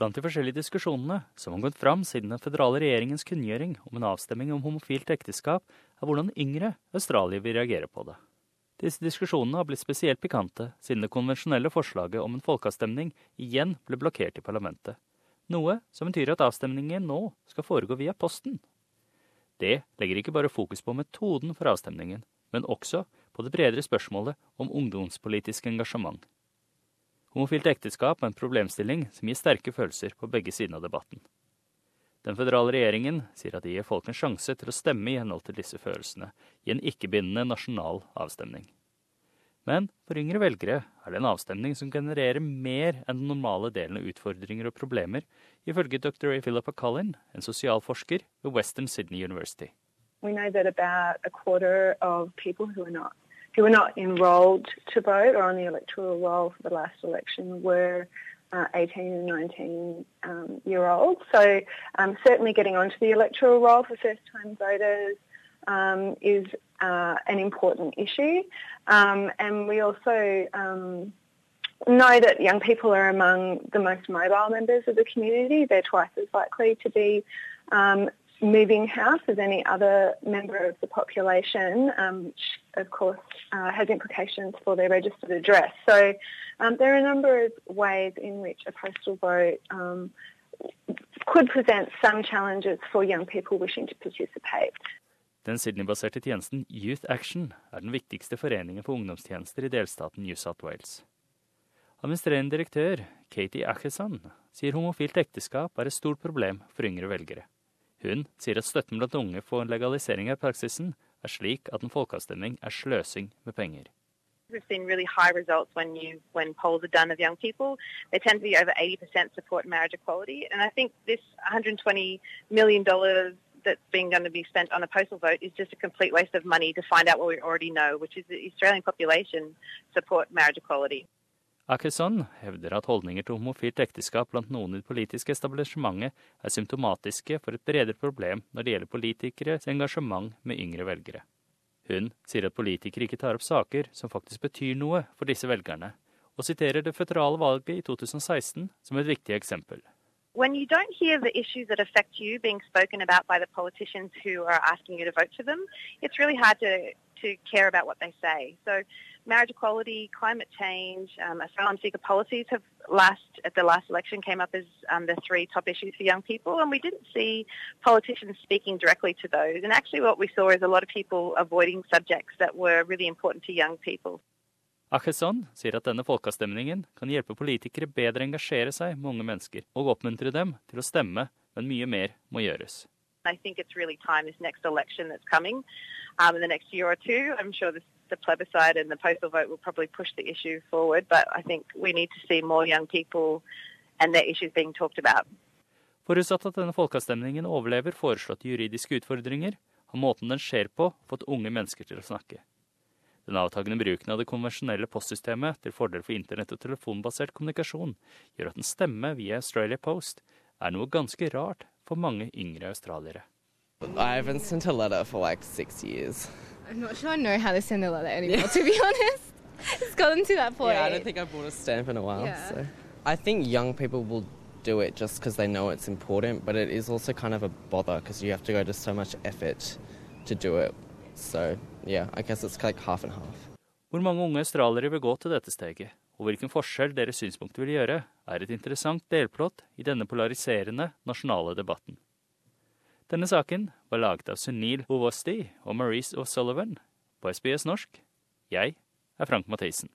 Blant de forskjellige diskusjonene som har gått fram siden den føderale regjeringens kunngjøring om en avstemning om homofilt ekteskap, er hvordan yngre australiere vil reagere på det. Disse diskusjonene har blitt spesielt pikante siden det konvensjonelle forslaget om en folkeavstemning igjen ble blokkert i parlamentet. Noe som betyr at avstemningen nå skal foregå via posten. Det legger ikke bare fokus på metoden for avstemningen, men også på det bredere spørsmålet om ungdomspolitisk engasjement. Homofilt ekteskap er en problemstilling som gir sterke følelser på begge sidene av debatten. Den føderale regjeringen sier at de gir folk en sjanse til å stemme i henhold til disse følelsene i en ikke-bindende nasjonal avstemning. Men for yngre velgere er det en avstemning som genererer mer enn den normale delen av utfordringer og problemer, ifølge dr. Philippa Collin, en sosialforsker ved Western Sydney University. We know that about a quarter of people who are not who were not enrolled to vote or on the electoral roll for the last election were uh, 18 and 19 um, year olds. So um, certainly getting onto the electoral roll for first time voters um, is uh, an important issue. Um, and we also um, know that young people are among the most mobile members of the community. They're twice as likely to be um, moving house as any other member of the population, um, which of course uh, has implications for their registered address. So um, there are a number of ways in which a postal vote um, could present some challenges for young people wishing to participate. Den Sydney-baserte tjenesten Youth Action er den viktigste foreningen for ungdomstjenester i delstaten New South Wales. Administrerende direktør Katie Acheson sier homofilt ekteskap er et stort problem for yngre velgere. Hun sier at støtten blant unge for legalisering av praksisen er slik at en folkeavstemning er sløsing med penger. We've seen really high results when you when polls are done of young people. They tend to be over 80% support marriage equality, and I think this 120 million dollars that's being going to be spent on a postal vote is just a complete waste of money to find out what we already know, which is the Australian population support marriage equality. Akeson hevder at holdninger til homofilt ekteskap blant noen i det politiske establishementet er symptomatiske for et bredere problem når det gjelder politikeres engasjement med yngre velgere. Hun sier at politikere ikke tar opp saker som faktisk betyr noe for disse velgerne, og siterer det føderale valget i 2016 som et viktig eksempel. When you don't hear the issues that affect you being spoken about by the politicians who are asking you to vote for them, it's really hard to, to care about what they say. So marriage equality, climate change, um, asylum seeker policies have last at the last election came up as um, the three top issues for young people, and we didn't see politicians speaking directly to those. And actually, what we saw is a lot of people avoiding subjects that were really important to young people. Acheson sier at denne folkeavstemningen kan hjelpe politikere bedre engasjere seg med unge mennesker, og oppmuntre dem til å stemme, men mye mer må gjøres. I think it's really time this next election that's coming um, in the next year or two. I'm sure this the plebiscite and the postal vote will probably push the issue forward, but I think we need to see more young people and their issues being talked about. Forutsatt at denne folkeavstemningen overlever foreslåtte juridiske utfordringer, har måten den skjer på, fått unge mennesker til å snakke. Den avtagende bruken av det konvensjonelle postsystemet til fordel for internett- og telefonbasert kommunikasjon gjør at en stemme via Australia Post er noe ganske rart for mange yngre australiere. I haven't sent for like six years. I'm not sure I know how to send a letter anymore, to be honest. It's gotten to that point. Yeah, I don't think I've bought a stamp in a while. Yeah. So I think young people will do it just because they know it's important, but it is also kind of a bother because you have to go to so much effort to do it. So yeah, I guess it's like half and half. Hvor mange unge australiere vil gå til dette steget, og hvilken forskjell deres synspunkt vil gjøre, er et interessant delplott i denne polariserende nasjonale debatten. Denne saken var laget av Sunil Ovosti og Maurice O'Sullivan på SBS norsk. Jeg er Frank Mathisen.